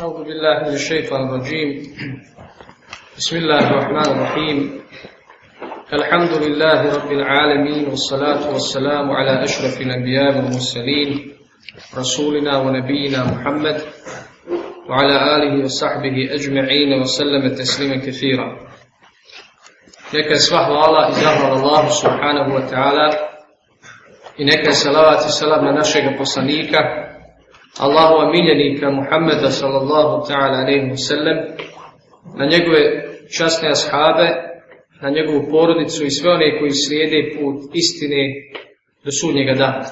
أعوذ بالله من الشيطان الرجيم بسم الله الرحمن الرحيم الحمد لله رب العالمين والصلاة والسلام على أشرف الأنبياء والمرسلين رسولنا ونبينا محمد وعلى آله وصحبه أجمعين وسلم تسليما كثيرا لك sva الله إذا الله سبحانه وتعالى إنك سلامة i neka salavat Allahova miljenika Muhammeda sallallahu ta'ala alaihi wa sallam, na njegove časne ashaabe, na njegovu porodicu i sve one koji slijede put istine do sudnjega dana.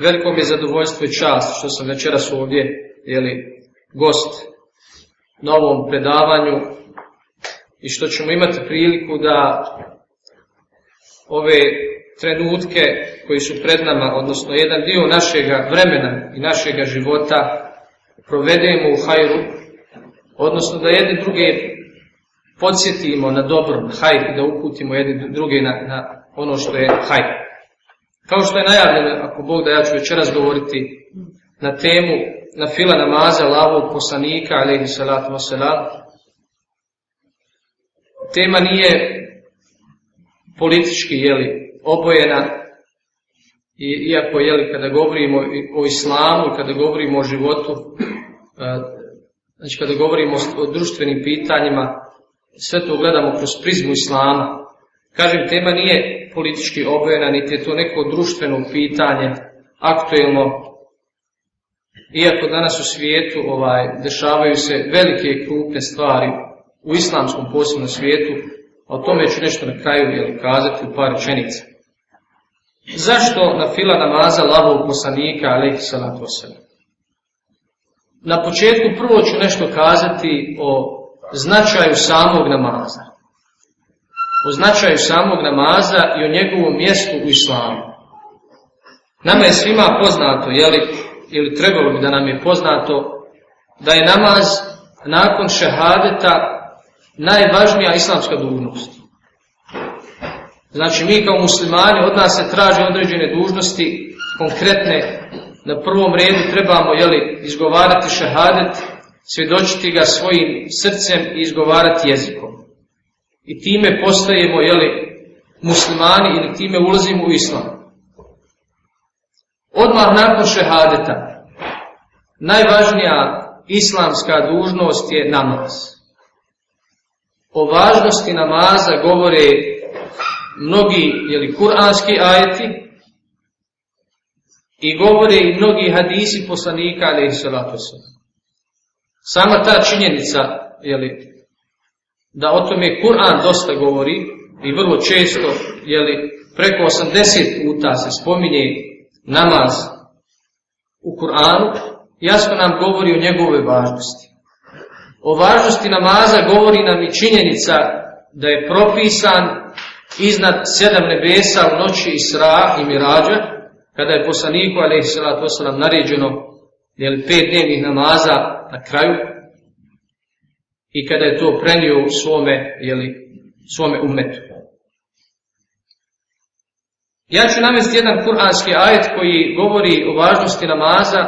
Veliko mi je zadovoljstvo i čast što sam večeras ovdje, jeli, gost na ovom predavanju i što ćemo imati priliku da ove trenutke koji su pred nama, odnosno jedan dio našeg vremena i našeg života, provedemo u hajru, odnosno da jedne druge podsjetimo na dobro, na hajr, i da uputimo jedne druge na, na ono što je hajr. Kao što je najavljeno, ako Bog da ja ću večeras govoriti na temu, na fila namaza lavog poslanika, alaihi salatu wasalam, tema nije politički, jeli, obojena, I, iako je kada govorimo o islamu, kada govorimo o životu, e, znači kada govorimo o društvenim pitanjima, sve to gledamo kroz prizmu islama. Kažem, tema nije politički obojena, niti je to neko društveno pitanje, aktuelno. Iako danas u svijetu ovaj dešavaju se velike i krupne stvari u islamskom posebnom svijetu, o tome ću nešto na kraju jel, kazati u par rečenica. Zašto na fila namaza lavog poslanika, alaihi salatu wasalam? Na početku prvo ću nešto kazati o značaju samog namaza. O značaju samog namaza i o njegovom mjestu u islamu. Nama je svima poznato, jeli, ili trebalo bi da nam je poznato, da je namaz nakon šehadeta najvažnija islamska dužnost. Znači, mi kao muslimani od nas se traže određene dužnosti, konkretne, na prvom redu trebamo, jeli, izgovarati šehadet, svjedočiti ga svojim srcem i izgovarati jezikom. I time postajemo, jeli, muslimani ili time ulazimo u islam. Odmah nakon šehadeta, najvažnija islamska dužnost je namaz. O važnosti namaza govore mnogi jeli, kuranski ajeti i govore i mnogi hadisi poslanika alaihi salatu sam. Sama ta činjenica jeli, da o tome Kur'an dosta govori i vrlo često jeli, preko 80 puta se spominje namaz u Kur'anu, jasno nam govori o njegove važnosti. O važnosti namaza govori nam i činjenica da je propisan iznad sedam nebesa u noći Isra i Mirađa, kada je poslaniku, ali i sr. sr. naređeno, jel, pet dnevnih namaza na kraju, i kada je to prenio svome, jeli, svome umetu. Ja ću namesti jedan kuranski ajet koji govori o važnosti namaza,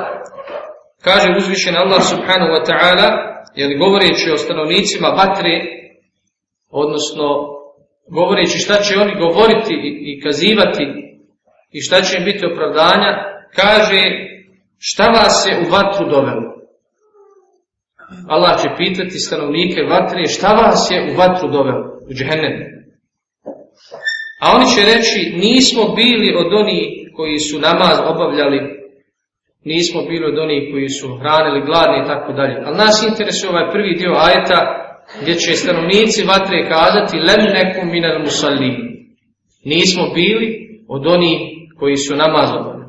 kaže uzvišen Allah subhanahu wa ta'ala, jeli, govoreći o stanovnicima vatre, odnosno govoreći šta će oni govoriti i kazivati i šta će im biti opravdanja, kaže šta vas je u vatru dovelo. Allah će pitati stanovnike vatre šta vas je u vatru dovelo, u džehennemu. A oni će reći nismo bili od onih koji su namaz obavljali, nismo bili od onih koji su hranili gladni i tako dalje. Ali nas interesuje ovaj prvi dio ajeta, gdje će stanovnici vatre kazati lem nekum minar musallim. Nismo bili od oni koji su namazovani.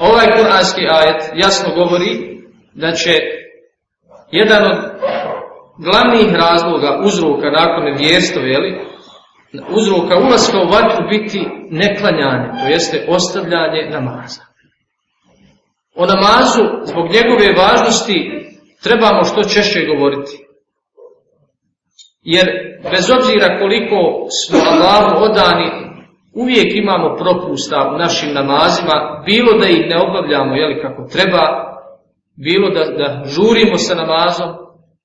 Ovaj kuranski ajet jasno govori da će jedan od glavnih razloga uzroka nakon vjerstva, jeli, uzroka ulaska u vatru biti neklanjanje, to jeste ostavljanje namaza. O namazu, zbog njegove važnosti, trebamo što češće govoriti. Jer bez obzira koliko smo Allahu odani, uvijek imamo propusta u našim namazima, bilo da ih ne obavljamo jeli, kako treba, bilo da, da žurimo sa namazom,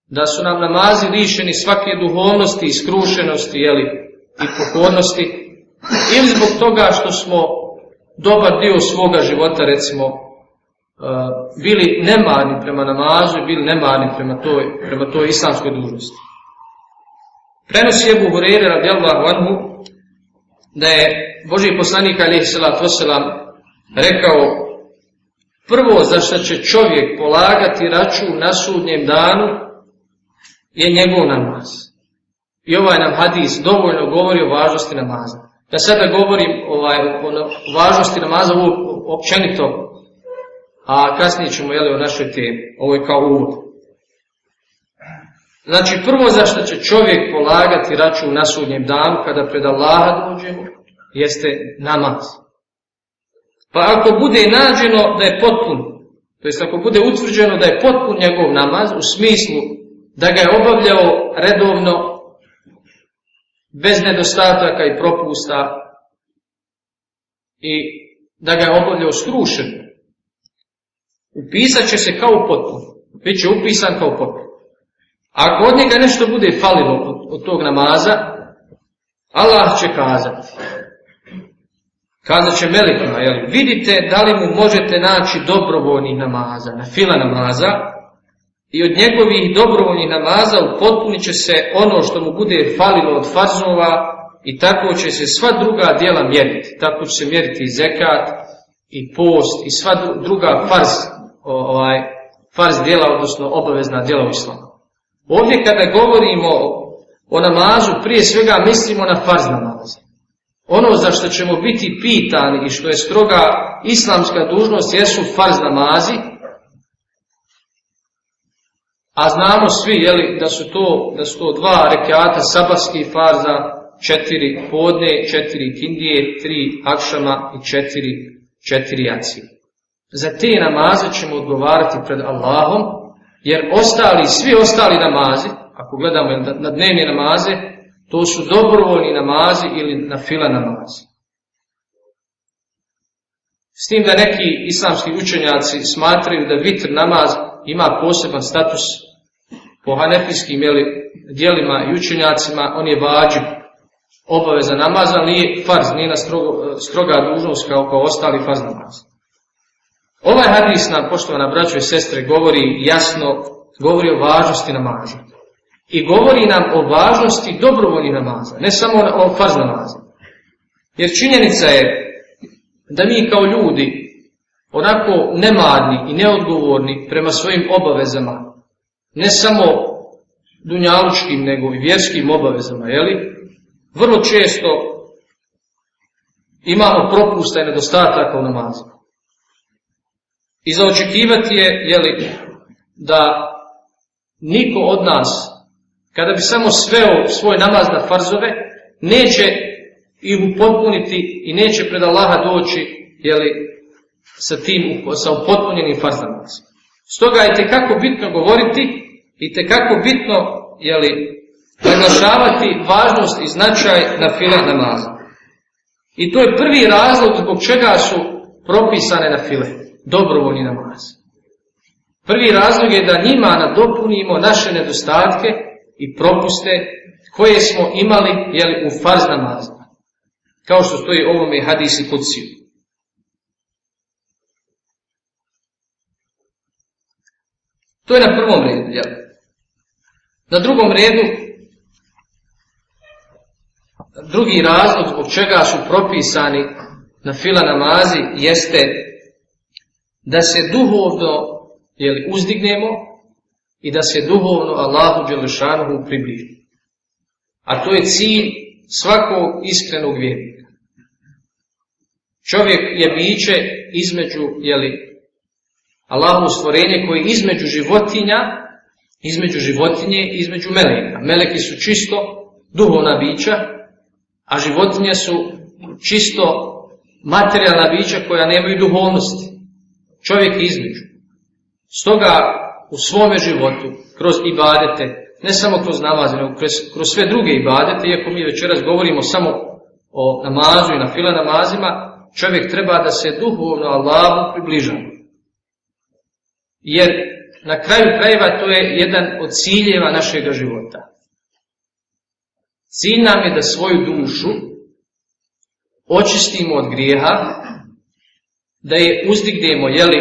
da su nam namazi lišeni svake duhovnosti i skrušenosti jeli, i pokornosti, ili zbog toga što smo dobar dio svoga života, recimo, eh, bili nemani prema namazu i bili nemani prema toj, prema toj islamskoj dužnosti. Prenosi Ebu Hureyre radijallahu anhu da je Boži poslanik alaihi salatu wasalam rekao prvo za što će čovjek polagati račun na sudnjem danu je njegov namaz. I ovaj nam hadis dovoljno govori o važnosti namaza. Da sada govorim ovaj, o važnosti namaza u općenito, a kasnije ćemo jeli, o našoj temi. Ovo je kao uvod. Znači, prvo zašto će čovjek polagati račun na sudnjem danu kada pred Allaha dođe, jeste namaz. Pa ako bude nađeno da je potpun, to jest ako bude utvrđeno da je potpun njegov namaz, u smislu da ga je obavljao redovno, bez nedostataka i propusta, i da ga je obavljao skrušen, upisat će se kao potpun, bit će upisan kao potpun. Ako od njega nešto bude falilo od, od tog namaza, Allah će kazati. Kazat će melikima, jel? Vidite da li mu možete naći dobrovoljni namaza, na fila namaza, i od njegovih dobrovoljnih namaza upotpunit će se ono što mu bude falilo od farzova, i tako će se sva druga dijela mjeriti. Tako će se mjeriti i zekat, i post, i sva druga farz, ovaj, farz dijela, odnosno obavezna dijela u islamu. Ovdje kada govorimo o namazu, prije svega mislimo na farz namaze. Ono za što ćemo biti pitani i što je stroga islamska dužnost jesu farz namazi, a znamo svi jeli, da su to da su to dva rekiata sabarski farza, četiri podne, četiri kindije, tri akšama i četiri, četiri jacije. Za te namaze ćemo odgovarati pred Allahom, Jer ostali, svi ostali namazi, ako gledamo na dnevne namaze, to su dobrovoljni namazi ili na fila namazi. S tim da neki islamski učenjaci smatraju da vitr namaz ima poseban status po hanefijskim dijelima i učenjacima, on je vađiv obaveza namaza, ali nije farz, nije na strogo, stroga dužnost kao kao ostali farz namaza. Ovaj hadis nam, poštovana braćo i sestre, govori jasno, govori o važnosti namaza. I govori nam o važnosti dobrovoljnih namaza, ne samo o farz namaza. Jer činjenica je da mi kao ljudi, onako nemadni i neodgovorni prema svojim obavezama, ne samo dunjalučkim, nego i vjerskim obavezama, jeli? vrlo često imamo propusta i nedostataka u namazima. I zaočekivati je, jeli, da niko od nas, kada bi samo sveo svoj namaz na farzove, neće i upotpuniti i neće pred Allaha doći, jeli, sa tim, sa upotpunjenim farzanacima. Stoga je tekako bitno govoriti i tekako bitno, jeli, prenašavati važnost i značaj na file namaza. I to je prvi razlog zbog čega su propisane na file dobrovoljni namaz. Prvi razlog je da njima nadopunimo naše nedostatke i propuste koje smo imali jeli, u farz namazima. Kao što stoji ovome hadisi kuciju. To je na prvom redu. Jel? Na drugom redu, drugi razlog zbog čega su propisani na fila namazi jeste da se duhovno jeli, uzdignemo i da se duhovno Allahu Đelešanohu približimo. A to je cilj svakog iskrenog vjernika. Čovjek je biće između, jeli, Allahu stvorenje koje je između životinja, između životinje i između meleka. Meleki su čisto duhovna bića, a životinje su čisto materijalna bića koja nemaju duhovnosti čovjek između. Stoga u svome životu, kroz ibadete, ne samo kroz namaze, nego kroz, kroz sve druge ibadete, iako mi večeras govorimo samo o namazu i na fila namazima, čovjek treba da se duhovno Allahu približa. Jer na kraju krajeva to je jedan od ciljeva našeg života. Cilj nam je da svoju dušu očistimo od grijeha, da je uzdignemo, jeli,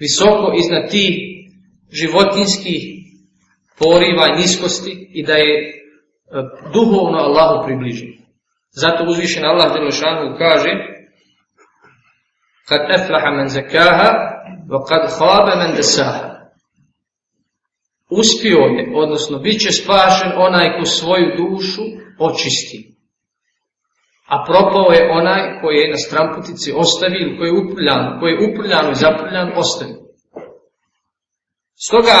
visoko iznad ti životinskih poriva i niskosti i da je e, duhovno Allahu približi. Zato uzvišen Allah Đelešanu kaže kad eflaha men zekaha va kad hlabe men desaha uspio je, odnosno bit će spašen onaj ko svoju dušu očisti. A propao je onaj koji je na stramputici ostavio, koji je upljan, koji je upljan i zapljan, ostavio. Stoga,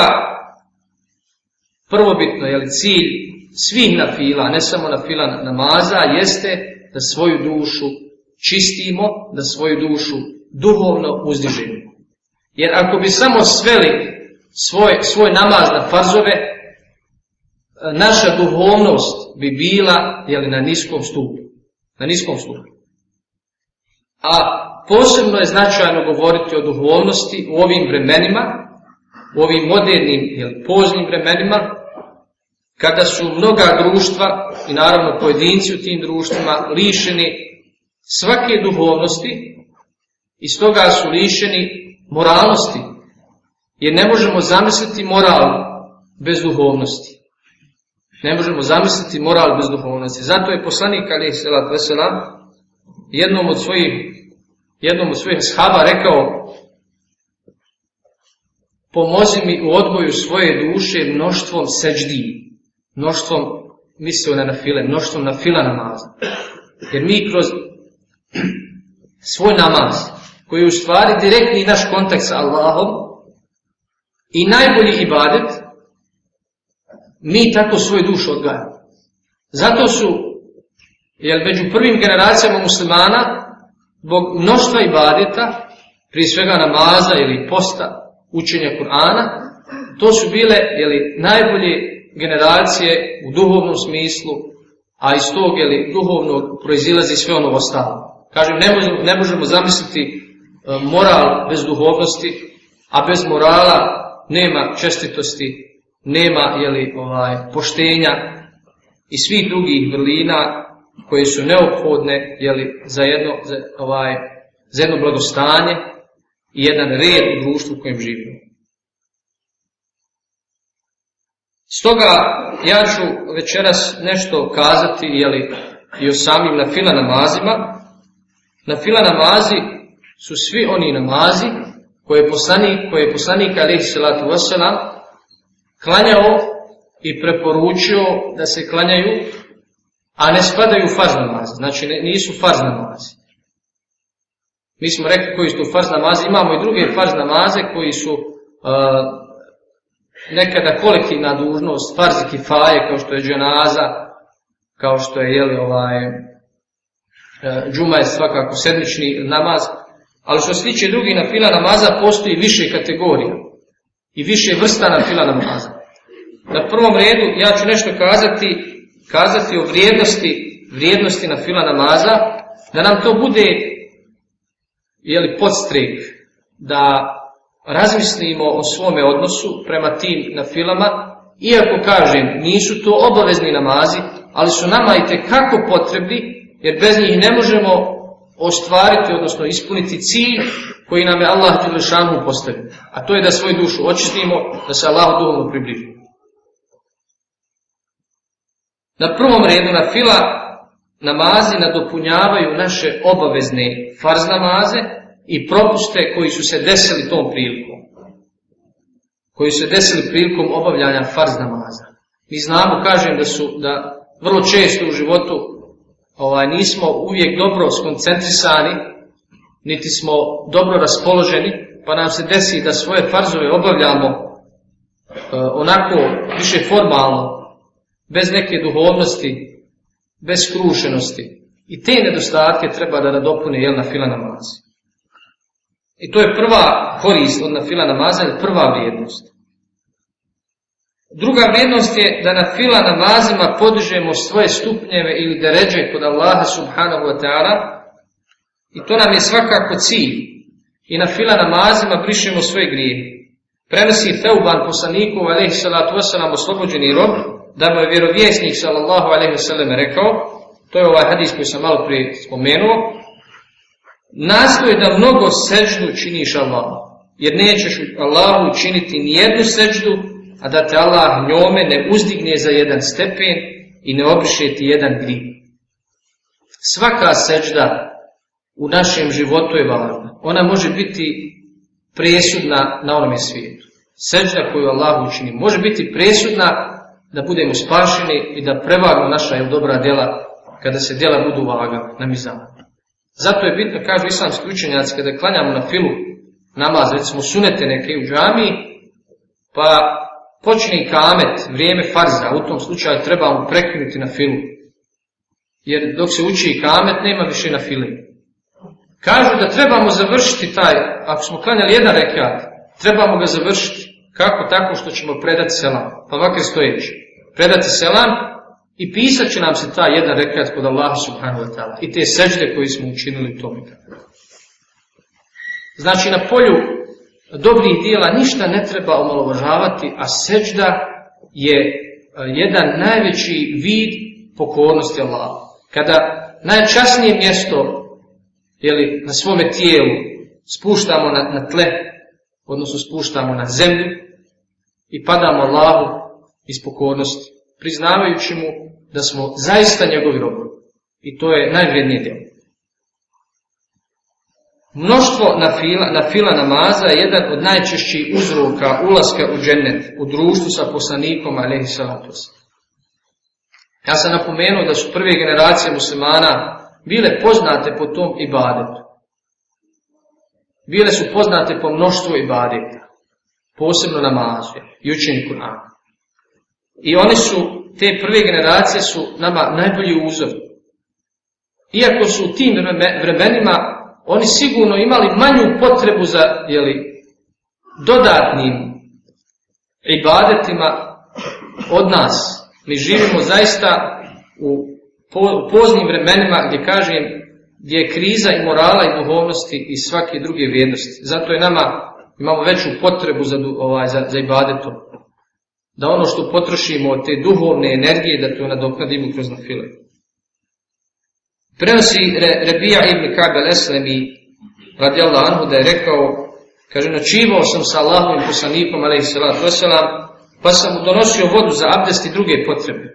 prvobitno je li cilj svih na fila, ne samo na fila namaza, jeste da svoju dušu čistimo, da svoju dušu duhovno uzdižimo. Jer ako bi samo sveli svoj, svoj namaz na farzove, e, naša duhovnost bi bila jeli, na niskom stupu na niskom stupnju. A posebno je značajno govoriti o duhovnosti u ovim vremenima, u ovim modernim ili poznim vremenima, kada su mnoga društva i naravno pojedinci u tim društvima lišeni svake duhovnosti i stoga su lišeni moralnosti, jer ne možemo zamisliti moral bez duhovnosti. Ne možemo zamisliti moral bez duhovnosti. Zato je poslanik Ali Selat Vesela jednom od svojih jednom od svojih shaba rekao pomozi mi u odboju svoje duše mnoštvom seđdi, mnoštvom mislio na file, mnoštvom na fila namaza. Jer mi kroz svoj namaz, koji je u stvari direktni naš kontakt sa Allahom i najbolji ibadet, mi tako svoje dušu odgajamo. Zato su, jel, među prvim generacijama muslimana, zbog mnoštva ibadeta, prije svega namaza ili posta učenja Kur'ana, to su bile, jel, najbolje generacije u duhovnom smislu, a iz tog, jel, duhovno proizilazi sve ono ostalo. Kažem, ne možemo, ne možemo zamisliti e, moral bez duhovnosti, a bez morala nema čestitosti nema jeli, ovaj, poštenja i svih drugih vrlina koje su neophodne jeli, za, jedno, za, ovaj, za jedno blagostanje i jedan red u društvu u kojem živimo. Stoga ja ću večeras nešto kazati jeli, i o samim na fila namazima. Na fila namazi su svi oni namazi koje je poslanik, koje je poslanik alaihi salatu wasalam, klanjao i preporučio da se klanjaju, a ne spadaju farz namazi, znači ne, nisu farz namazi. Mi smo rekli koji su farz namazi, imamo i druge farz namaze koji su uh, nekada kolektivna dužnost, farz i kifaje, kao što je dženaza, kao što je jeli, ovaj, e, džuma je svakako sedmični namaz, ali što se tiče drugih na fila namaza postoji više kategorija i više vrsta na fila namaza na prvom redu ja ću nešto kazati, kazati o vrijednosti, vrijednosti na fila namaza, da nam to bude je li podstrek da razmislimo o svome odnosu prema tim na filama, iako kažem, nisu to obavezni namazi, ali su nama i kako potrebni, jer bez njih ne možemo ostvariti, odnosno ispuniti cilj koji nam je Allah Đelešanu postavio. A to je da svoju dušu očistimo, da se Allah duhovno približimo. Na prvom redu na fila namazi nadopunjavaju naše obavezne farz namaze i propuste koji su se desili tom prilikom. Koji su se desili prilikom obavljanja farz namaza. Mi znamo, kažem, da su, da vrlo često u životu ovaj, nismo uvijek dobro skoncentrisani, niti smo dobro raspoloženi, pa nam se desi da svoje farzove obavljamo eh, onako više formalno, bez neke duhovnosti, bez skrušenosti. I te nedostatke treba da nadopune jel na fila namazi. I to je prva korist od na fila namaza, prva vrijednost. Druga vrijednost je da na fila namazima podižemo svoje stupnjeve ili deređe kod Allaha subhanahu wa ta'ala. I to nam je svakako cilj. I na fila namazima brišemo svoje grije. Prenosi Feuban poslaniku, alaihi salatu wasalam, oslobođeni rob, da mu je vjerovjesnik sallallahu alejhi ve sellem rekao to je ovaj hadis koji sam malo prije spomenuo nastoji da mnogo seđdu činiš Allahu jer nećeš Allahu činiti ni jednu seđdu a da te Allah njome ne uzdigne za jedan stepen i ne obriše ti jedan grib svaka seđda u našem životu je važna ona može biti presudna na onome svijetu Seđda koju Allah učini može biti presudna da budemo spašeni i da prevagnu naša jel, dobra djela kada se djela budu vaga na mizama. Zato je bitno, kažu islamski učenjaci, kada klanjamo na filu namaz, recimo sunete neke u džami, pa počne i kamet, vrijeme farza, u tom slučaju treba mu prekinuti na filu. Jer dok se uči i kamet, nema više na fili. Kažu da trebamo završiti taj, ako smo klanjali jedan rekiat, trebamo ga završiti. Kako? Tako što ćemo predati selam, pa vakar stojeći predati selam i pisat će nam se ta jedan rekat kod Allaha subhanahu wa ta'ala i te sežde koji smo učinili tome tako. Znači na polju dobrih dijela ništa ne treba omalovažavati, a sežda je e, jedan najveći vid pokornosti Allaha. Kada najčasnije mjesto jeli, na svome tijelu spuštamo na, na tle, odnosno spuštamo na zemlju i padamo Allahu iz pokornosti, priznavajući mu da smo zaista njegovi robovi. I to je najvrednije djelo. Mnoštvo na fila, na fila namaza je jedan od najčešćih uzroka ulaska u džennet, u društvu sa poslanikom Alehi Salatos. Ja sam napomenuo da su prve generacije muslimana bile poznate po tom ibadetu. Bile su poznate po mnoštvu ibadeta, posebno namazu i učenju Kur'ana. I oni su, te prve generacije su nama najbolji uzor. Iako su u tim vremenima oni sigurno imali manju potrebu za, jeli, dodatnim ibadetima od nas. Mi živimo zaista u poznim vremenima gdje kažem gdje je kriza i morala i duhovnosti i svake druge vrijednosti. Zato je nama imamo veću potrebu za ovaj za za ibadetom da ono što potrošimo od te duhovne energije, da to nadoknadimo kroz nafile. Prenosi Re, Rebija ibn Kabel Eslemi, radi Allah Anhu, da je rekao, kaže, načivao sam sa Allahom i poslanikom, alaih salatu wasalam, pa sam mu donosio vodu za abdest i druge potrebe.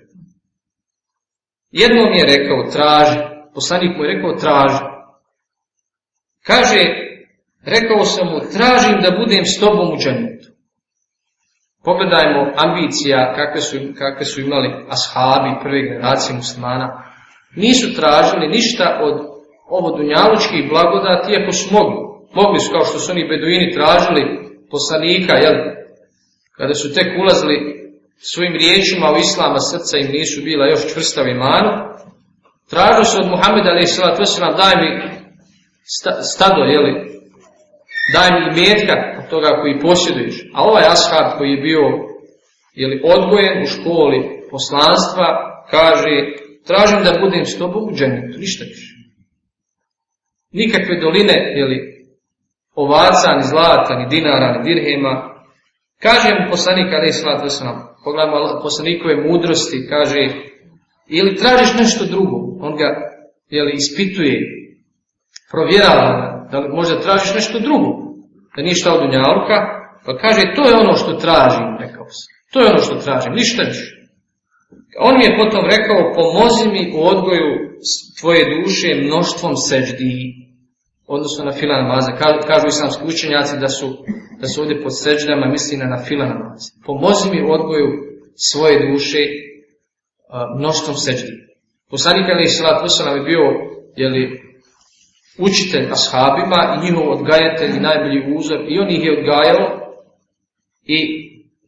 Jednom je rekao, traži, poslanik mu je rekao, traži. Kaže, rekao sam mu, tražim da budem s tobom u džanutu. Pogledajmo ambicija kakve su, kakve su imali ashabi prve generacije muslimana. Nisu tražili ništa od ovo dunjalučkih blagodati, iako su mogli. Mogli su kao što su oni beduini tražili poslanika, jel? Kada su tek ulazili svojim riječima u islama srca im nisu bila još čvrsta imanu. Tražili su od Muhammeda, ali je sada daj mi stado, jeli, daj mi metka od toga koji posjeduješ. A ovaj ashab koji je bio ili odgojen u školi poslanstva, kaže, tražim da budem s tobom u dženetu, ništa više. Nikakve doline ili ovaca, ni zlata, ni dinara, ni dirhema. Kaže mu poslanik, ali slat, vesna, pogledamo poslanikove mudrosti, kaže, ili tražiš nešto drugo, on ga jeli, ispituje, provjerava ga, da li možda tražiš nešto drugo, da nije šta od unjalka, pa kaže, to je ono što tražim, rekao sam, to je ono što tražim, ništa više. On mi je potom rekao, pomozi mi u odgoju tvoje duše mnoštvom seđdi, odnosno na fila namaza. Kažu, kažu islamski učenjaci da su, da su ovdje pod seđdama, misli na, na fila namaza. Pomozi mi u odgoju svoje duše mnoštvom seđdi. Poslanik Ali Isilat Vosana bi bio, jeli, učitelj ashabima i njihov odgajatelj i najbolji uzor i on ih je odgajao i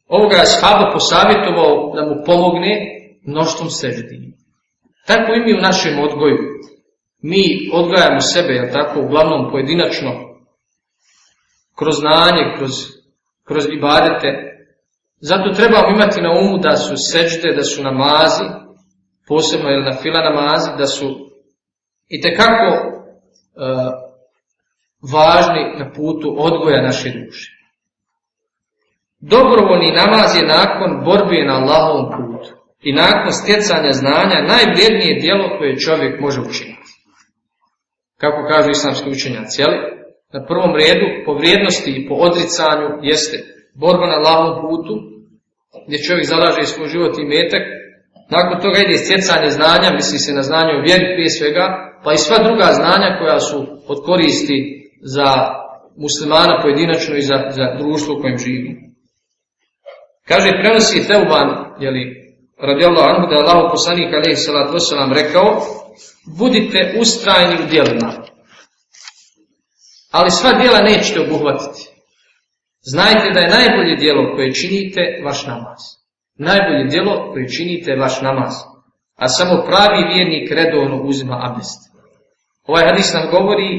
ovoga ashaba posavjetovao da mu pomogne mnoštvom sređenima. Tako i mi u našem odgoju. Mi odgajamo sebe, jel tako, uglavnom pojedinačno, kroz znanje, kroz, kroz ibadete. Zato trebamo imati na umu da su seđde, da su namazi, posebno je na fila namazi, da su i tekako E, važni na putu odgoja naše duše. Dobrovoljni namaz je nakon borbe na Allahovom putu i nakon stjecanja znanja najvrijednije dijelo koje čovjek može učiniti. Kako kažu islamski učenjaci, jeli? Na prvom redu, po vrijednosti i po odricanju, jeste borba na Allahovom putu, gdje čovjek zalaže svoj život i metak, Nakon toga ide stjecanje znanja, misli se na znanje u vjeri prije svega, pa i sva druga znanja koja su od koristi za muslimana pojedinačno i za, za društvo u kojem živi. Kaže, prenosi Teuban, jeli, radi Allah anhu, da je Allah poslanik, alaih salatu wasalam, rekao, budite ustrajni u dijelima, ali sva dijela nećete obuhvatiti. Znajte da je najbolje dijelo koje činite vaš namaz najbolje djelo koje činite vaš namaz, a samo pravi vjernik redovno uzima abdest. Ovaj hadis nam govori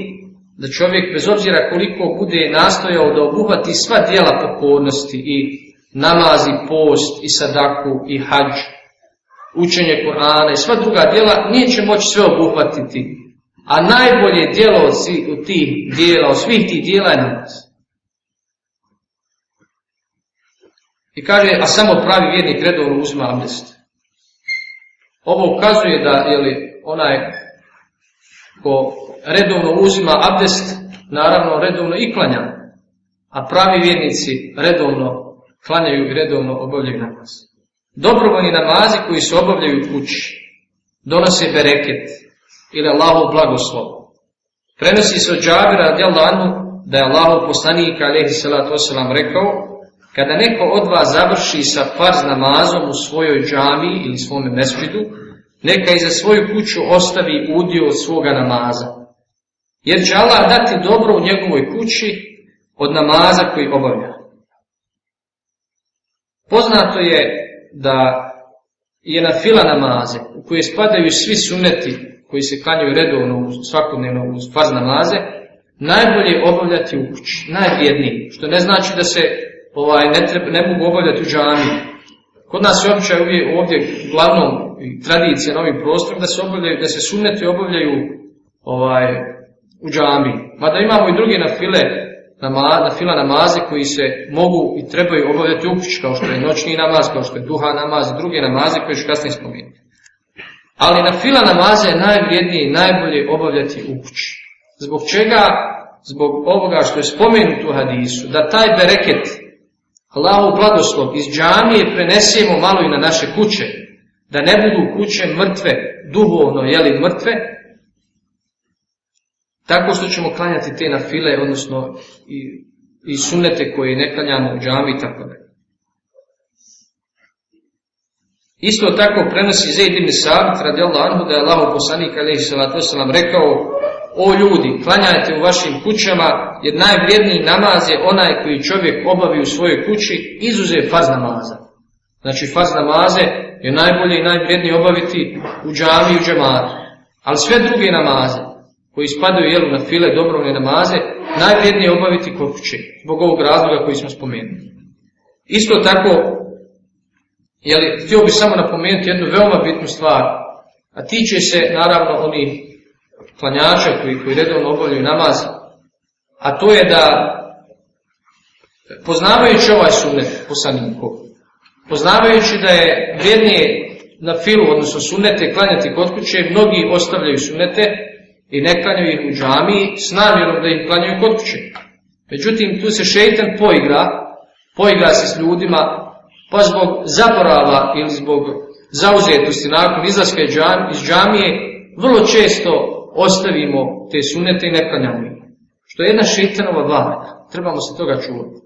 da čovjek bez obzira koliko bude nastojao da obuhvati sva djela pokornosti i namaz i post i sadaku i hađ, učenje Korana i sva druga djela, nije će moći sve obuhvatiti. A najbolje djelo od tih djela, od svih tih djela je namaz. I kaže, a samo pravi vjernik redovno uzima abdest. Ovo ukazuje da, jeli, onaj ko redovno uzima abdest, naravno redovno i klanja, a pravi vjernici redovno klanjaju i redovno obavljaju namaz. Dobrovoljni namazi koji se obavljaju u kući, donose bereket ili Allahov blagoslov. Prenosi se od džabira, radijallahu anhu, da je Allahov poslanik, alaihi salatu wasalam, rekao, Kada neko od vas završi sa farz namazom u svojoj džami ili svome mesuđidu, neka i za svoju kuću ostavi udio od svoga namaza. Jer će Allah dati dobro u njegovoj kući od namaza koji obavlja. Poznato je da je na fila namaze u koje spadaju svi suneti koji se kanjuju redovno u svakodnevno uz farz namaze, najbolje obavljati u kući, najvjedniji, što ne znači da se ovaj, ne, treba, ne mogu obavljati u džami. Kod nas je običaj ovdje, ovdje glavnom tradicija na ovim prostorima da se obavljaju, da se sunneti obavljaju ovaj, u džami. Pa da imamo i druge na file, nama, na fila namaze koji se mogu i trebaju obavljati u kući, kao što je noćni namaz, kao što je duha namaz, druge namaze koje ću kasnije spomenuti. Ali na fila namaze je najvrijednije i najbolje obavljati u kući. Zbog čega? Zbog ovoga što je spomenuto u hadisu, da taj bereket, Allahu blagoslov iz džamije prenesemo malo i na naše kuće, da ne budu kuće mrtve, duhovno, jeli mrtve, tako što ćemo klanjati te na file, odnosno i, i sunete koje ne klanjamo u džami i tako da. Isto tako prenosi Zaid ibn Sa'd radijallahu anhu da je Allahu poslanik alejhi salatu vesselam rekao o ljudi, klanjajte u vašim kućama, jer najvrijedniji namaz je onaj koji čovjek obavi u svojoj kući, izuze farz namaza. Znači, farz namaze je najbolje i najvrijedniji obaviti u džami i u džamatu. Ali sve druge namaze, koji spadaju jelu na file dobrovne namaze, najvrijednije obaviti kod kuće, zbog ovog razloga koji smo spomenuli. Isto tako, jeli, htio bih samo napomenuti jednu veoma bitnu stvar, a tiče se, naravno, onih klanjača koji, koji redovno obavljaju namaz, a to je da poznavajući ovaj sunnet poslaniku, poznavajući da je vrijednije na filu, odnosno sunnete, klanjati kod kuće, mnogi ostavljaju sunnete i ne klanjaju ih u džami s namjerom da ih klanjaju kod kuće. Međutim, tu se šeitan poigra, poigra se s ljudima, pa zbog zaborava ili zbog zauzetosti nakon izlaska iz džamije, vrlo često ostavimo te sunete i ne klanjamo ih. Što je jedna šeitanova vlada, trebamo se toga čuvati.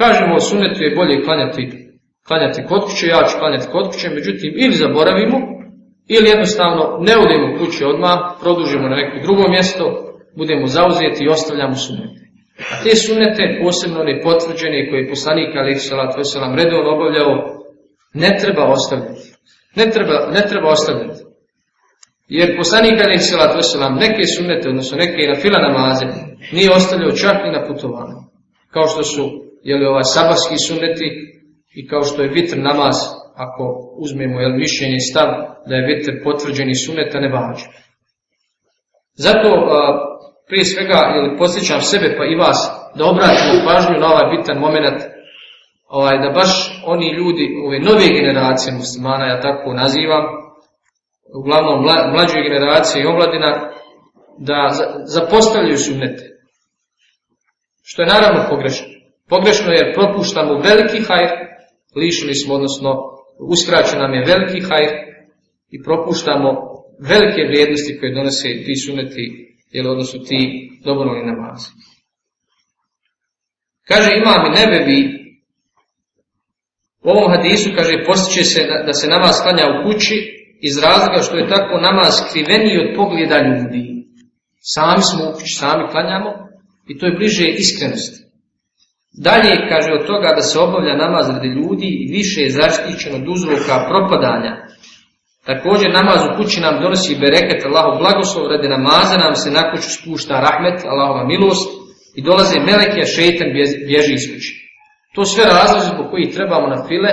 Kažemo, sunetu je bolje klanjati, klanjati kod kuće, ja ću klanjati kod kuće, međutim, ili zaboravimo, ili jednostavno ne odemo kuće odmah, produžimo na neko drugo mjesto, budemo zauzeti i ostavljamo sunete. A te sunete, posebno one potvrđene koje je poslanik Ali Salat Veselam redovno obavljao, ne treba ostavljati. Ne treba, ne treba ostavljati. Jer poslanik Ali Salat Veselam neke sunnete, odnosno neke i na fila namaze, nije ostavljao čak ni na putovanju. Kao što su, jel, ovaj sabarski sunneti i kao što je vitr namaz, ako uzmemo, jel, mišljenje stav, da je vitr potvrđeni sunnet, a ne važi. Zato, a, prije svega, jel, posjećam sebe pa i vas, da obratimo pažnju na ovaj bitan moment, ovaj, da baš oni ljudi, ove nove generacije muslimana, ja tako nazivam, uglavnom mla, mlađoj generacije i omladina, da zapostavljaju sunnete. Što je naravno pogrešno. Pogrešno je propuštamo veliki hajr, lišili smo, odnosno uskraćen nam je veliki hajr i propuštamo velike vrijednosti koje donose ti suneti, jel, odnosno ti dobrovoljni namazi. Kaže, imam i nebevi, u ovom hadisu, kaže, postiće se da, da se namaz klanja u kući, iz razloga što je tako namaz kriveni od pogleda ljudi. Sami smo ukući, sami klanjamo i to je bliže iskrenosti. Dalje, kaže od toga da se obavlja namaz radi ljudi, više je zaštićeno od uzvoka propadanja. Također, namaz u kući nam donosi bereket, Allaho blagoslov, radi namaza nam se na kuću spušta rahmet, Allahova milost, i dolaze meleke, a šeitan bježi iz kući. To sve razlozi zbog koji trebamo na file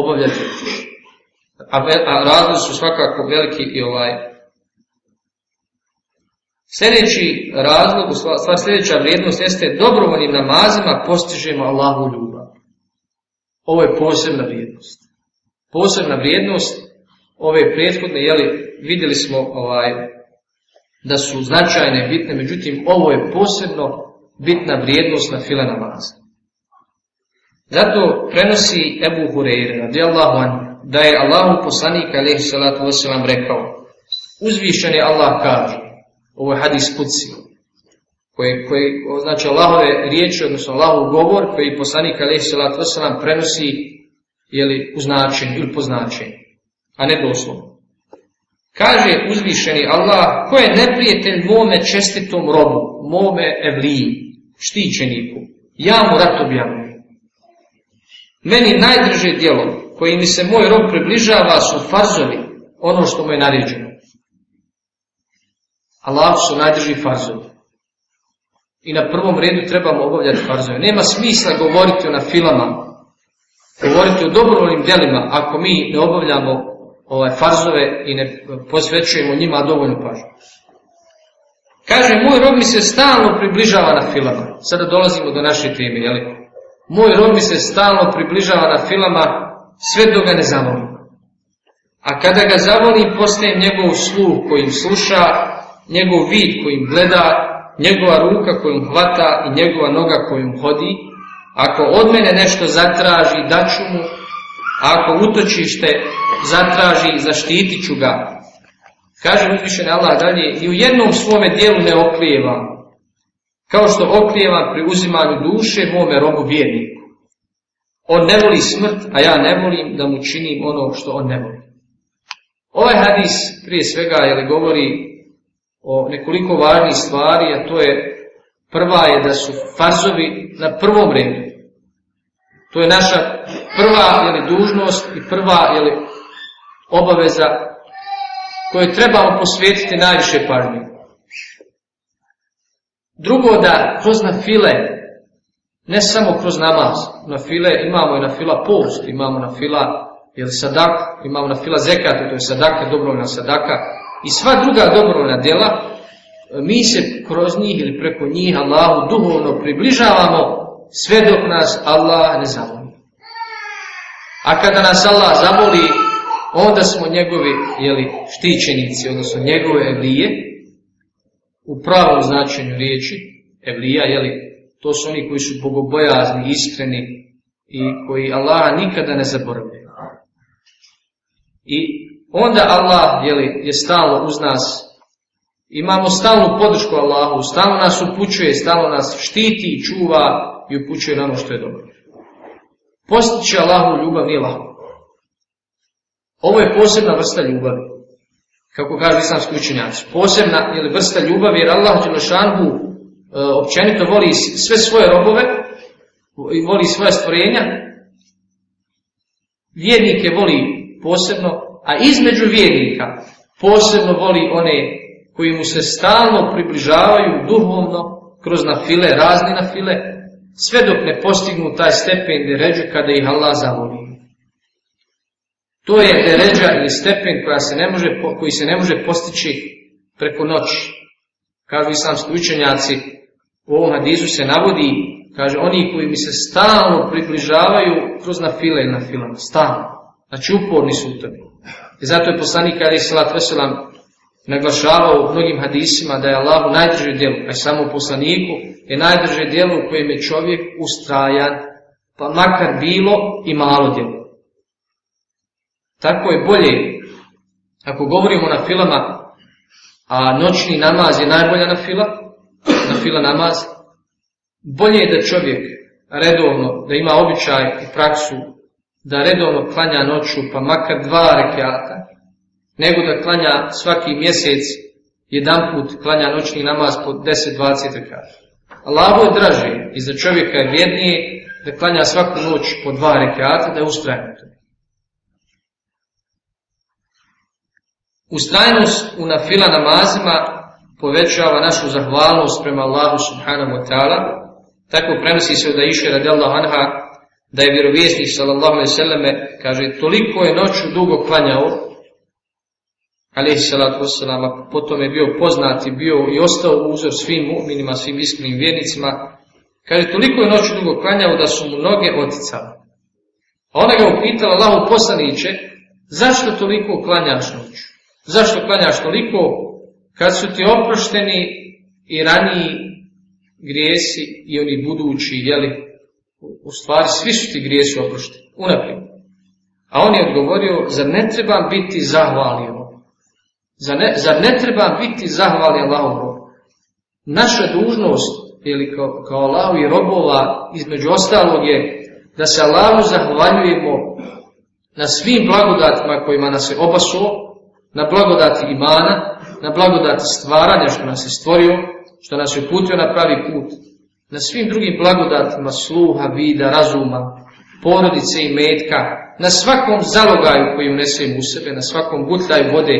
obavljati u kući a, e, a razlozi su svakako veliki i ovaj. Sljedeći razlog, stvar sljedeća vrijednost jeste dobrovoljnim namazima postižemo Allahu ljubav. Ovo je posebna vrijednost. Posebna vrijednost ove prethodne, jeli, vidjeli smo ovaj, da su značajne, bitne, međutim, ovo je posebno bitna vrijednost na fila namaza. Zato prenosi Ebu Hureyre, radijallahu anhu, da je Allahu poslanik alejhi salatu vesselam rekao uzvišeni Allah kaže ovo je hadis kutsi koji koji znači Allahove riječi odnosno Allahov govor koji poslanik alejhi salatu vesselam prenosi je li u značenju ili po značenju a ne doslovno kaže uzvišeni Allah ko je neprijatelj mome čestitom robu mome evliji štićeniku ja mu rat objavljujem meni najdrže djelo koji mi se moj rob približava su farzovi, ono što mu je naređeno. Allah su najdrži farzovi. I na prvom redu trebamo obavljati farzove. Nema smisla govoriti o na filama, govoriti o dobrovoljnim delima, ako mi ne obavljamo ovaj farzove i ne posvećujemo njima dovoljnu pažnju. Kaže, moj rob mi se stalno približava na filama. Sada dolazimo do naše teme, jel'i? Moj rob mi se stalno približava na filama sve do ga ne zavoli. A kada ga zavoli, postaje njegov sluh kojim sluša, njegov vid kojim gleda, njegova ruka kojom hvata i njegova noga kojom hodi. Ako od mene nešto zatraži, daću mu, a ako utočište zatraži, zaštitit ću ga. Kaže uzvišenje Allah dalje, i u jednom svome dijelu ne oklijevam, kao što oklijevam pri uzimanju duše mome robu vjernika. On ne voli smrt, a ja ne volim da mu činim ono što on ne voli. Ovaj hadis prije svega je li govori o nekoliko važnih stvari, a to je prva je da su farzovi na prvom redu. To je naša prva je li dužnost i prva je li obaveza koje trebamo posvetiti najviše pažnje. Drugo da kroz na file ne samo kroz namaz, na file imamo i na fila post, imamo na fila jel, sadak, imamo na fila zekat, to je sadaka, dobrovna sadaka, i sva druga dobrovna djela, mi se kroz njih ili preko njih Allahu duhovno približavamo sve dok nas Allah ne zavoli. A kada nas Allah zavoli, onda smo njegovi jeli, štićenici, odnosno njegove evlije, u pravom značenju riječi, evlija, jeli, to su oni koji su bogobojazni, iskreni i koji Allaha nikada ne zaboravljaju. I onda Allah jeli, je stalo uz nas, imamo stalnu podršku Allahu, stalno nas upućuje, stalno nas štiti i čuva i upućuje na ono što je dobro. Postići Allahu ljubav nije lahko. Ovo je posebna vrsta ljubavi. Kako kaže islamski učenjaci, posebna ili vrsta ljubavi jer Allah Đelešanhu je E, općenito voli sve svoje robove i voli svoje stvorenja vjernike voli posebno a između vjernika posebno voli one koji mu se stalno približavaju duhovno kroz nafile razni nafile sve dok ne postignu taj stepen deređe kada ih Allah zavoli to je deređa ili stepen koja se ne može, koji se ne može postići preko noći kažu islamski učenjaci U ovom hadisu se navodi, kaže, oni koji mi se stalno približavaju kroz na file i na filama, stalno. Znači uporni su u tome. I zato je poslanik Ali Salat Veselam naglašavao u mnogim hadisima da je Allah najdrže djelo, pa je samo poslaniku, je najdrže djelo u kojem je čovjek ustrajan, pa makar bilo i malo djelo. Tako je bolje, ako govorimo na filama, a noćni namaz je najbolja na filama, fila namaz, bolje je da čovjek redovno, da ima običaj i praksu, da redovno klanja noću, pa makar dva rekiata, nego da klanja svaki mjesec, jedan put klanja noćni namaz po 10-20 rekiata. Allaho je draže i za čovjeka je vrijednije da klanja svaku noć po dva rekiata, da je ustrajeno Ustrajnost u nafila namazima povećava našu zahvalnost prema Allahu subhanahu wa ta'ala. Tako prenosi se da iše radi Allah anha da je vjerovjesnik sallallahu alaihi sallam kaže toliko je noću dugo klanjao alaihi sallatu wasallam potom je bio poznati bio i ostao uzor svim mu'minima svim iskrenim vjernicima kaže toliko je noću dugo klanjao da su mu noge oticale a ona ga upitala Allahu poslaniće zašto toliko klanjaš noću zašto klanjaš toliko kad su ti oprošteni i raniji grijesi i oni budući, jeli, u stvari svi su ti grijesi oprošteni, unaprijed. A on je odgovorio, zar ne trebam biti zahvalio? Zar ne, zar ne trebam biti zahvalio Allahom Naša dužnost, ili kao, kao Allahu i robova, između ostalog je da se Allahu zahvaljujemo na svim blagodatima kojima nas je obasuo, na blagodati imana, na blagodat stvaranja što nas je stvorio, što nas je putio na pravi put, na svim drugim blagodatima sluha, vida, razuma, porodice i metka, na svakom zalogaju koji unesem u sebe, na svakom gutlaj vode.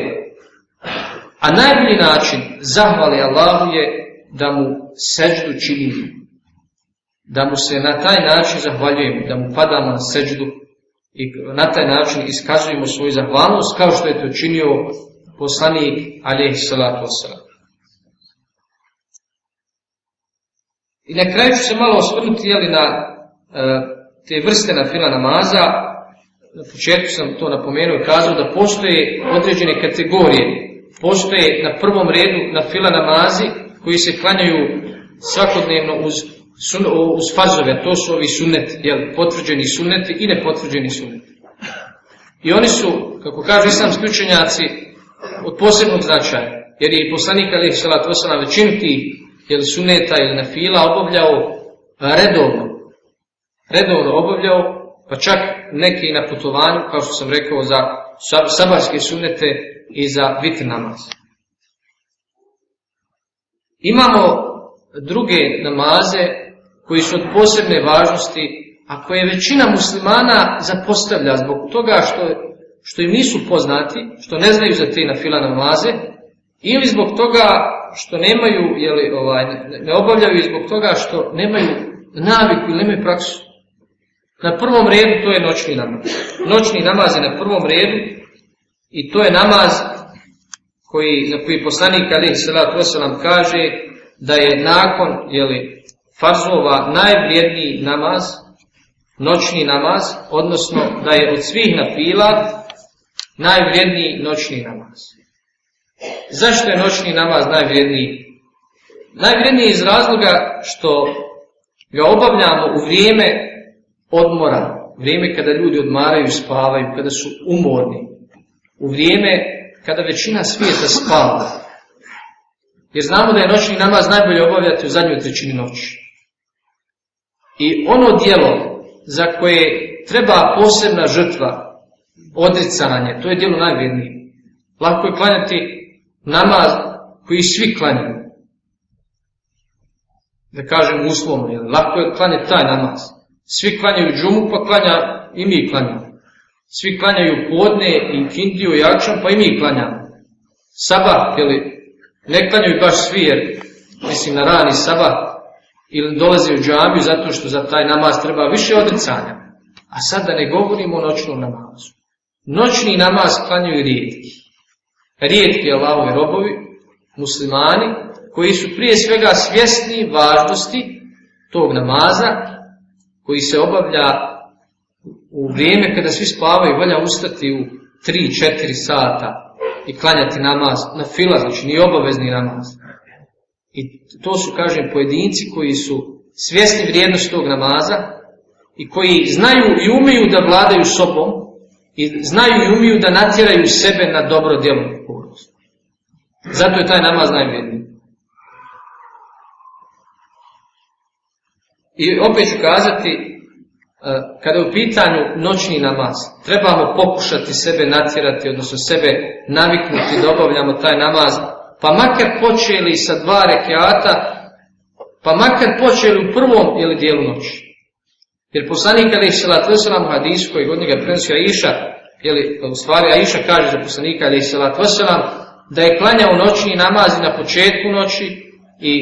A najbolji način zahvali Allahu je da mu seđu činim. Da mu se na taj način zahvaljujemo, da mu padamo na seđu i na taj način iskazujemo svoju zahvalnost kao što je to činio poslanik alejhi salatu vesselam. I na kraju ću se malo osvrnuti jeli, na e, te vrste na fila namaza. Na početku sam to napomenuo i kazao da postoje određene kategorije. Postoje na prvom redu na fila namazi koji se klanjaju svakodnevno uz, sun, uz fazove, to su ovi sunneti, jel, potvrđeni sunneti i nepotvrđeni sunneti. I oni su, kako kažu islamski učenjaci, od posebnog značaja, jer je i poslanik Ali Salat Vosana većin ti, jer suneta ili na fila obavljao redovno, redovno obavljao, pa čak neki na putovanju, kao što sam rekao, za sabarske sunete i za vitr namaz. Imamo druge namaze koji su od posebne važnosti, a koje većina muslimana zapostavlja zbog toga što što im nisu poznati, što ne znaju za te nafila namaze, ili zbog toga što nemaju, jeli, ovaj, ne obavljaju i zbog toga što nemaju naviku ili nemaju praksu. Na prvom redu to je noćni namaz. Noćni namaz je na prvom redu i to je namaz koji, za koji poslanik Ali Salat Veselam kaže da je nakon jeli, farzova najvrijedniji namaz, noćni namaz, odnosno da je od svih napila najvrijedniji noćni namaz. Zašto je noćni namaz najvrijedniji? Najvrijedniji iz razloga što ga obavljamo u vrijeme odmora, vrijeme kada ljudi odmaraju i spavaju, kada su umorni, u vrijeme kada većina svijeta spava. Jer znamo da je noćni namaz najbolje obavljati u zadnjoj trećini noći. I ono dijelo za koje treba posebna žrtva odricanje, to je djelo najvrednije. Lako je klanjati namaz koji svi klanjaju. Da kažem uslovno, jer lako je klanjati taj namaz. Svi klanjaju džumu, pa klanja i mi klanjamo. Svi klanjaju podne i kindiju i akšan, pa i mi klanjamo. Sabah, ili ne klanjaju baš svi, jer mislim na rani sabah, ili dolaze u džamiju zato što za taj namaz treba više odricanja. A sada ne govorimo o noćnom namazu. Noćni namaz klanjaju rijetki. Rijetki Allahovi robovi, muslimani, koji su prije svega svjesni važnosti tog namaza, koji se obavlja u vrijeme kada svi spavaju, valja ustati u 3-4 sata i klanjati namaz na fila, znači ni obavezni namaz. I to su, kažem, pojedinci koji su svjesni vrijednosti tog namaza i koji znaju i umeju da vladaju sobom, i znaju i umiju da natjeraju sebe na dobro djelo. Zato je taj namaz najvjedniji. I opet ću kazati, e, kada je u pitanju noćni namaz, trebamo pokušati sebe natjerati, odnosno sebe naviknuti da obavljamo taj namaz, pa makar počeli sa dva rekiata, pa makar počeli u prvom ili dijelu noći. Jer poslanik alaih salatu wasalam u hadisu koji god njega prenosio Aisha, ili u stvari Aisha kaže za poslanika alaih salatu wasalam, da je klanjao noći i namazi na početku noći i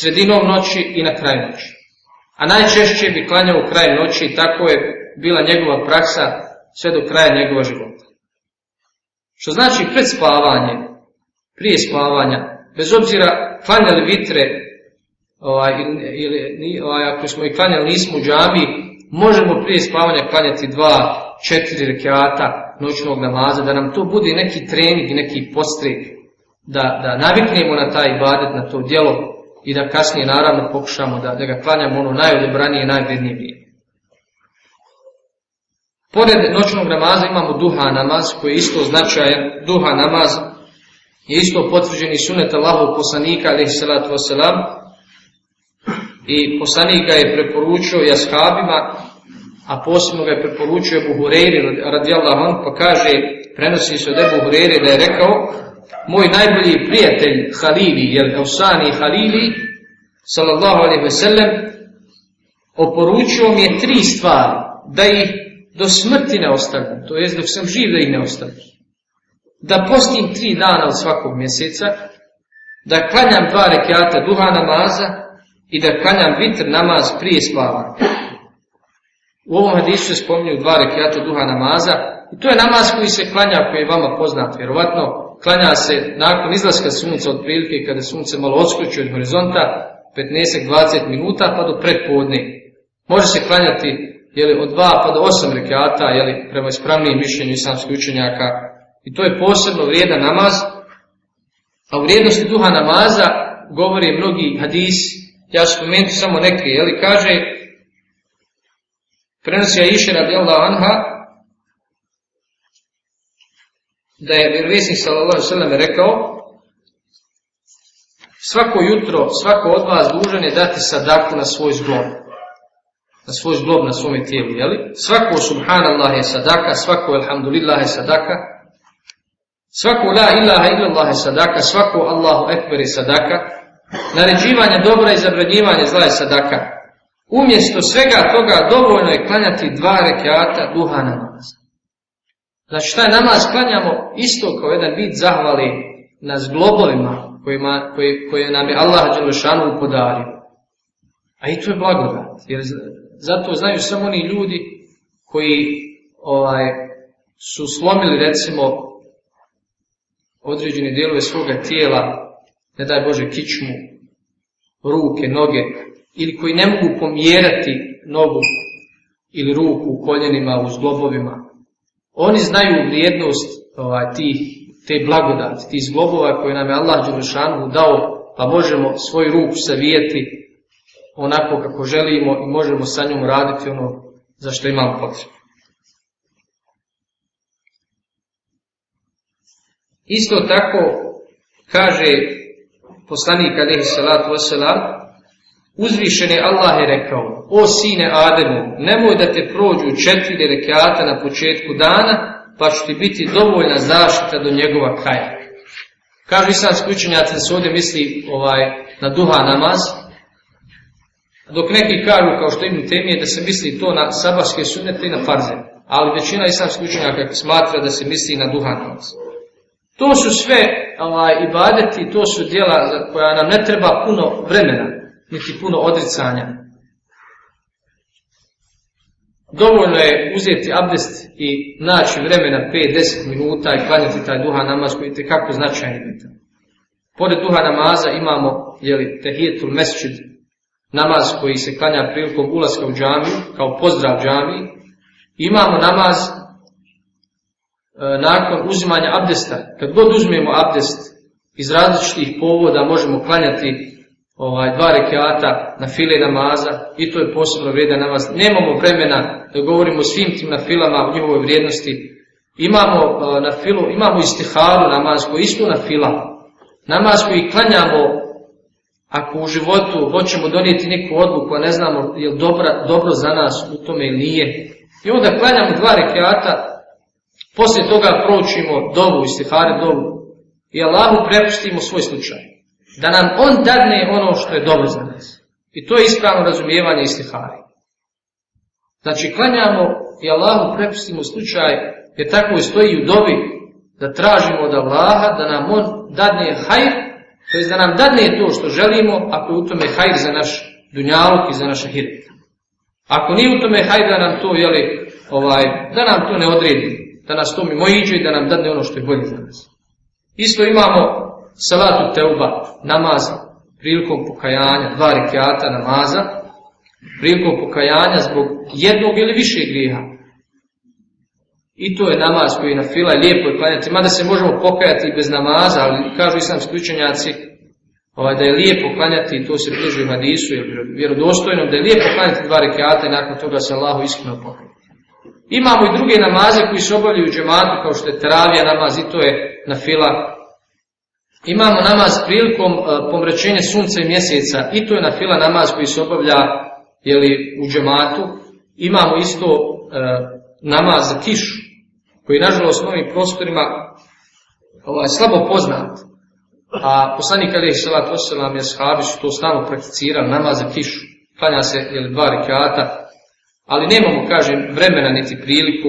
sredinom noći i na kraju noći. A najčešće bi klanjao u kraju noći i tako je bila njegova praksa sve do kraja njegova života. Što znači pred spavanje, prije spavanja, bez obzira klanjali vitre ovaj, ili, ovaj, ako smo i klanjali, nismo u džami, možemo prije spavanja klanjati dva, četiri rekiata noćnog namaza, da nam to bude neki trening, neki postrek, da, da naviknemo na taj ibadet, na to djelo i da kasnije naravno pokušamo da, da ga klanjamo ono najodobranije, najvrednije vrijeme. Pored noćnog namaza imamo duha namaz koji je isto značajan, duha namaz je isto potvrđeni sunet Allahog poslanika, alaihi salatu wasalam, i poslanik ga je preporučio jashabima, a posebno ga je preporučio Ebu Hureyri radijallahu anhu, pa kaže, prenosi se od Ebu Hureyri da je rekao, moj najbolji prijatelj Halili, jer Eusani Halili, sallallahu alaihi ve sellem, oporučio mi je tri stvari, da ih do smrti ne ostavim, to jest dok sam živ da ih ne ostavim. Da postim tri dana od svakog mjeseca, da klanjam dva rekiata duha namaza, i da klanjam vitr namaz prije spavanja. U ovom hadisu se spominju dva rekiata duha namaza i to je namaz koji se klanja koji je vama poznat, vjerovatno klanja se nakon izlaska sunca od prilike kada sunce malo odskočuje od horizonta 15-20 minuta pa do predpodne. Može se klanjati jeli, od dva pa do osam rekiata jeli, prema ispravnijem mišljenju islamskih učenjaka i to je posebno vrijedan namaz a u vrijednosti duha namaza govori mnogi hadisi Ja ću spomenuti samo neke, jeli, kaže, prenosi Aisha radi Allah anha, da je vjerovisnik sallallahu sallam rekao, svako jutro, svako od vas dužan je dati sadaku na svoj zglob, na svoj zglob, na svome tijelu, jeli? Svako subhanallah je sadaka, svako alhamdulillah je sadaka, svako la ilaha illallah je sadaka, svako Allahu ekber je sadaka, naređivanje dobra i zabranjivanje zla je sadaka. Umjesto svega toga dovoljno je klanjati dva rekiata duha namaza. Znači šta je namaz, klanjamo isto kao jedan vid zahvali na zglobovima kojima, koje, koje nam je Allah Đelešanu podario. A i to je blagodat. Jer zato znaju samo oni ljudi koji ovaj su slomili recimo određene dijelove svoga tijela ne daj Bože kičmu, ruke, noge, ili koji ne mogu pomjerati nogu ili ruku u koljenima, u zglobovima, oni znaju vrijednost ovaj, tih, te blagodati, tih zglobova koje nam je Allah Đelešanu dao, pa možemo svoju ruku savijeti onako kako želimo i možemo sa njom raditi ono za što imamo potrebu. Isto tako kaže poslanik alaihi salatu wasalam, uzvišen je Allah je rekao, o sine Ademu, nemoj da te prođu četiri rekiata na početku dana, pa ću ti biti dovoljna zaštita do njegova kraja. Kažu islamski učenjaci da se ovdje misli ovaj, na duha namaz, dok neki kažu, kao što imam temije, da se misli to na sabarske sunete i na farze. Ali većina islamski učenjaka smatra da se misli na duha namaz. To su sve ovaj, ibadeti, to su dijela za koja nam ne treba puno vremena, niti puno odricanja. Dovoljno je uzeti abdest i naći vremena 5-10 minuta i klanjati taj duha namaz koji je kako značajni bitan. Pored duha namaza imamo jeli, tehijetul mesčid, namaz koji se klanja prilikom ulaska u džami, kao pozdrav džami. Imamo namaz E, nakon uzimanja abdesta, kad god uzmemo abdest, iz različitih povoda možemo klanjati ovaj, dva rekiata na file namaza, i to je posebno vrijedan namaz. Nemamo vremena da govorimo svim tim na filama u njihovoj vrijednosti. Imamo, e, na filu, imamo istihalu namaz koji isto na fila. Namaz koji klanjamo ako u životu hoćemo donijeti neku odluku, a ne znamo je li dobra, dobro za nas u tome ili nije. I onda klanjamo dva rekiata Poslije toga proučimo dovu, istihare dovu i Allahu prepustimo svoj slučaj. Da nam on dadne ono što je dobro za nas. I to je ispravno razumijevanje istihare. Znači, klanjamo i Allahu prepustimo slučaj, jer tako i stoji u dobi da tražimo od Allaha da nam on dadne hajr, to je da nam dadne to što želimo, ako je u tome hajr za naš dunjalog i za naša hirata. Ako nije u tome hajr da nam to, jeli, ovaj, da nam to ne odredimo da nas to mimo iđe i da nam dadne ono što je bolje za nas. Isto imamo salatu teuba, namaza, prilikom pokajanja, dva rekiata namaza, prilikom pokajanja zbog jednog ili više griha. I to je namaz koji je na fila, lijepo je klanjati, mada se možemo pokajati i bez namaza, ali kažu islamski učenjaci ovaj, da je lijepo klanjati, to se bliže u hadisu, vjerodostojnom, da je lijepo klanjati dva rekiata i nakon toga se Allahu iskreno pokaja. Imamo i druge namaze koji se obavljaju u džematu, kao što je teravija namaz i to je na fila. Imamo namaz prilikom e, pomrećenja sunca i mjeseca i to je na fila namaz koji se obavlja jeli, u džematu. Imamo isto e, namaz za kišu koji je nažalost u ovim prostorima ovaj, slabo poznat. A poslanik Ali Isalat Oselam je shabi su to stano prakticirali namaz za kišu. Klanja se jeli, dva rekiata Ali nemamo, kažem, vremena niti priliku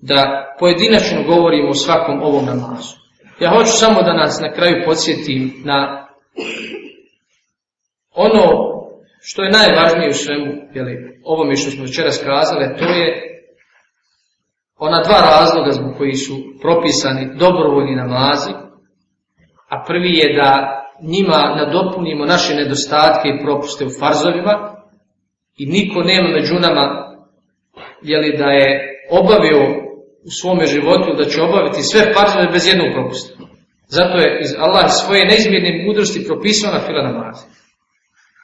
da pojedinačno govorimo o svakom ovom namazu. Ja hoću samo da nas na kraju podsjetim na ono što je najvažnije u svemu, jeli, ovome što smo večeras kazali, to je ona dva razloga zbog koji su propisani dobrovoljni namazi, a prvi je da njima nadopunimo naše nedostatke i propuste u farzovima, i niko nema među nama jeli, da je obavio u svome životu, da će obaviti sve farzove bez jednog propusta. Zato je iz Allah svoje neizmjerne mudrosti propisao na fila namaz.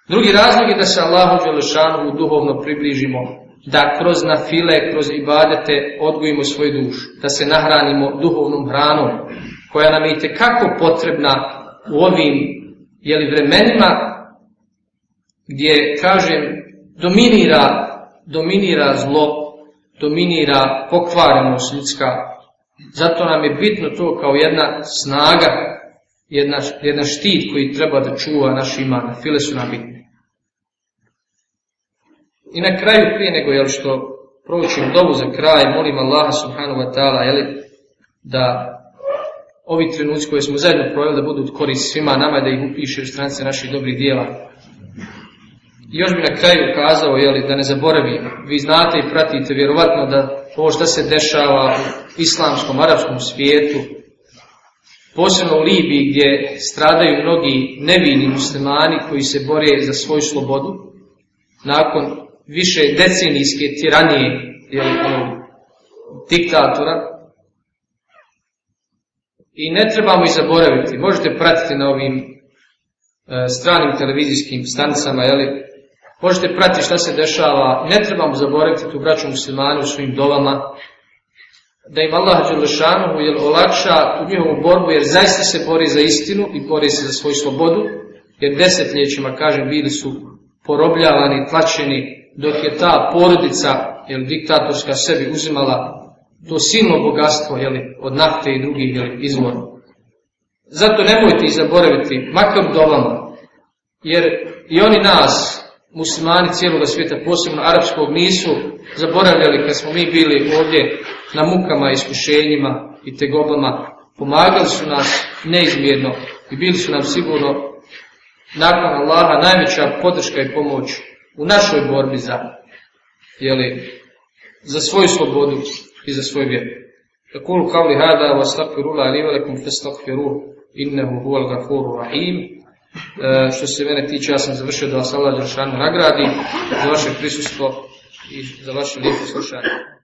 Drugi razlog je da se Allahu Đelešanu duhovno približimo, da kroz na file, kroz ibadete odgojimo svoju dušu, da se nahranimo duhovnom hranom, koja nam je kako potrebna u ovim jeli, vremenima gdje, kažem, dominira, dominira zlo, dominira pokvarenost ljudska. Zato nam je bitno to kao jedna snaga, jedna, jedna štit koji treba da čuva naš iman. File su nam bitne. I na kraju prije nego jel, što proćim dovu za kraj, molim Allaha subhanahu wa ta'ala da ovi trenuci koje smo zajedno provjeli da budu od korist svima nama da ih upiše u strance naših dobrih dijela. I još bi na kraju kazao, jeli, da ne zaboravim, vi znate i pratite vjerovatno da to što se dešava u islamskom, arapskom svijetu, posebno u Libiji gdje stradaju mnogi nevini muslimani koji se bore za svoju slobodu, nakon više decenijske tiranije jeli, ono, diktatora, I ne trebamo i zaboraviti, možete pratiti na ovim e, stranim televizijskim stanicama, jeli, možete pratiti šta se dešava, ne trebamo zaboraviti tu braću muslimanu u svojim dovama, da im Allah Đelšanovu jel, olakša tu njihovu borbu, jer zaista se bori za istinu i bori se za svoju slobodu, jer desetljećima, kažem, bili su porobljavani, tlačeni, dok je ta porodica, jel, diktatorska sebi uzimala to silno bogatstvo, jel, od nafte i drugih, jel, izvora. Zato nemojte ih zaboraviti, makar dovama, jer i oni nas, muslimani cijelog svijeta, posebno arapskog, nisu zaboravljali kad smo mi bili ovdje na mukama, iskušenjima i tegobama, pomagali su nas neizmjerno i bili su nam sigurno nakon Allaha najveća podrška i pomoć u našoj borbi za, jeli, za svoju slobodu i za svoj vjer. Kul kavli hada wa stakfirullah li velikum fe stakfiru innehu huval gafuru rahim. E, što se mene tiče, ja sam završio da vas Allah Đeršanu nagradi za vaše prisustvo i za vaše lijepo slušanje.